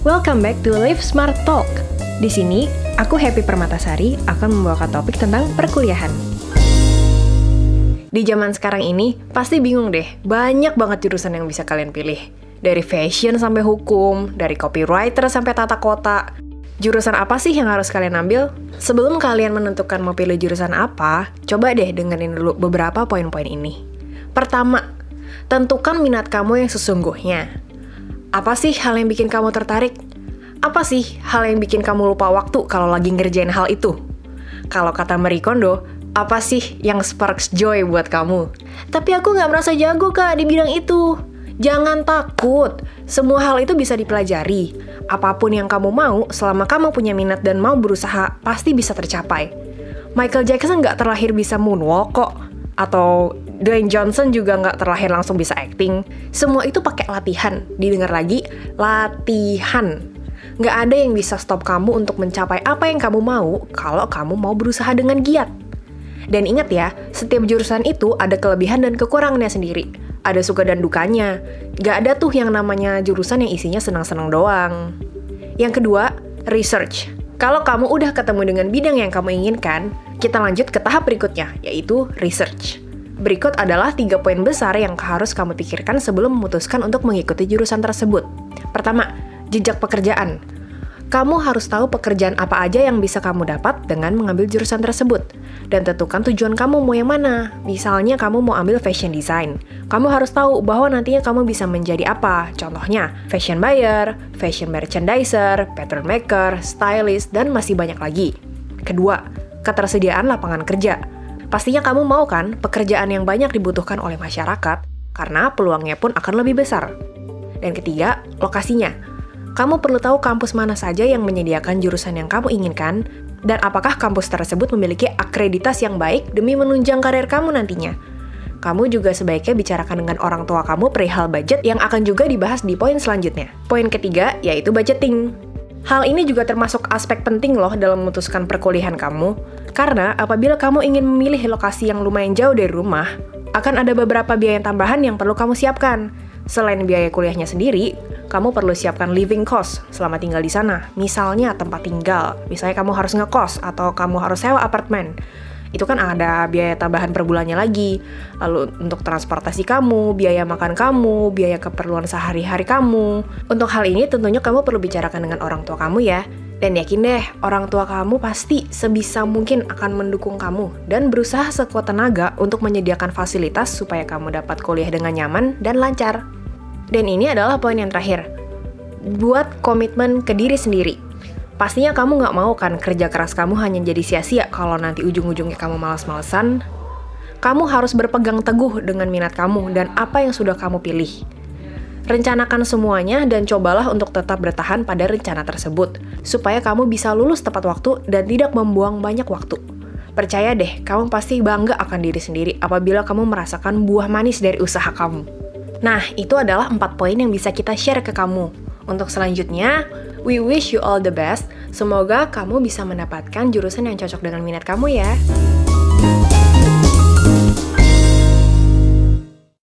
Welcome back to Live Smart Talk. Di sini, aku Happy Permatasari akan membawakan topik tentang perkuliahan. Di zaman sekarang ini, pasti bingung deh, banyak banget jurusan yang bisa kalian pilih. Dari fashion sampai hukum, dari copywriter sampai tata kota. Jurusan apa sih yang harus kalian ambil? Sebelum kalian menentukan mau pilih jurusan apa, coba deh dengerin dulu beberapa poin-poin ini. Pertama, tentukan minat kamu yang sesungguhnya. Apa sih hal yang bikin kamu tertarik? Apa sih hal yang bikin kamu lupa waktu kalau lagi ngerjain hal itu? Kalau kata Marie Kondo, apa sih yang sparks joy buat kamu? Tapi aku nggak merasa jago kak di bidang itu. Jangan takut, semua hal itu bisa dipelajari. Apa pun yang kamu mau, selama kamu punya minat dan mau berusaha, pasti bisa tercapai. Michael Jackson nggak terlahir bisa moonwalk kok, atau Dwayne Johnson juga nggak terlahir langsung bisa acting. Semua itu pakai latihan. Didengar lagi, latihan. Nggak ada yang bisa stop kamu untuk mencapai apa yang kamu mau kalau kamu mau berusaha dengan giat. Dan ingat ya, setiap jurusan itu ada kelebihan dan kekurangannya sendiri. Ada suka dan dukanya. Gak ada tuh yang namanya jurusan yang isinya senang-senang doang. Yang kedua, research. Kalau kamu udah ketemu dengan bidang yang kamu inginkan, kita lanjut ke tahap berikutnya, yaitu research. Berikut adalah tiga poin besar yang harus kamu pikirkan sebelum memutuskan untuk mengikuti jurusan tersebut. Pertama, jejak pekerjaan kamu harus tahu pekerjaan apa aja yang bisa kamu dapat dengan mengambil jurusan tersebut. Dan tentukan tujuan kamu mau yang mana. Misalnya kamu mau ambil fashion design. Kamu harus tahu bahwa nantinya kamu bisa menjadi apa. Contohnya, fashion buyer, fashion merchandiser, pattern maker, stylist, dan masih banyak lagi. Kedua, ketersediaan lapangan kerja. Pastinya kamu mau kan pekerjaan yang banyak dibutuhkan oleh masyarakat, karena peluangnya pun akan lebih besar. Dan ketiga, lokasinya kamu perlu tahu kampus mana saja yang menyediakan jurusan yang kamu inginkan, dan apakah kampus tersebut memiliki akreditas yang baik demi menunjang karir kamu nantinya. Kamu juga sebaiknya bicarakan dengan orang tua kamu perihal budget yang akan juga dibahas di poin selanjutnya. Poin ketiga yaitu budgeting. Hal ini juga termasuk aspek penting loh dalam memutuskan perkuliahan kamu, karena apabila kamu ingin memilih lokasi yang lumayan jauh dari rumah, akan ada beberapa biaya tambahan yang perlu kamu siapkan. Selain biaya kuliahnya sendiri, kamu perlu siapkan living cost selama tinggal di sana. Misalnya tempat tinggal, misalnya kamu harus ngekos atau kamu harus sewa apartemen. Itu kan ada biaya tambahan per bulannya lagi. Lalu untuk transportasi kamu, biaya makan kamu, biaya keperluan sehari-hari kamu. Untuk hal ini tentunya kamu perlu bicarakan dengan orang tua kamu ya. Dan yakin deh, orang tua kamu pasti sebisa mungkin akan mendukung kamu dan berusaha sekuat tenaga untuk menyediakan fasilitas supaya kamu dapat kuliah dengan nyaman dan lancar. Dan ini adalah poin yang terakhir. Buat komitmen ke diri sendiri. Pastinya kamu nggak mau kan kerja keras kamu hanya jadi sia-sia kalau nanti ujung-ujungnya kamu malas-malesan. Kamu harus berpegang teguh dengan minat kamu dan apa yang sudah kamu pilih. Rencanakan semuanya dan cobalah untuk tetap bertahan pada rencana tersebut, supaya kamu bisa lulus tepat waktu dan tidak membuang banyak waktu. Percaya deh, kamu pasti bangga akan diri sendiri apabila kamu merasakan buah manis dari usaha kamu. Nah, itu adalah empat poin yang bisa kita share ke kamu. Untuk selanjutnya, we wish you all the best. Semoga kamu bisa mendapatkan jurusan yang cocok dengan minat kamu ya.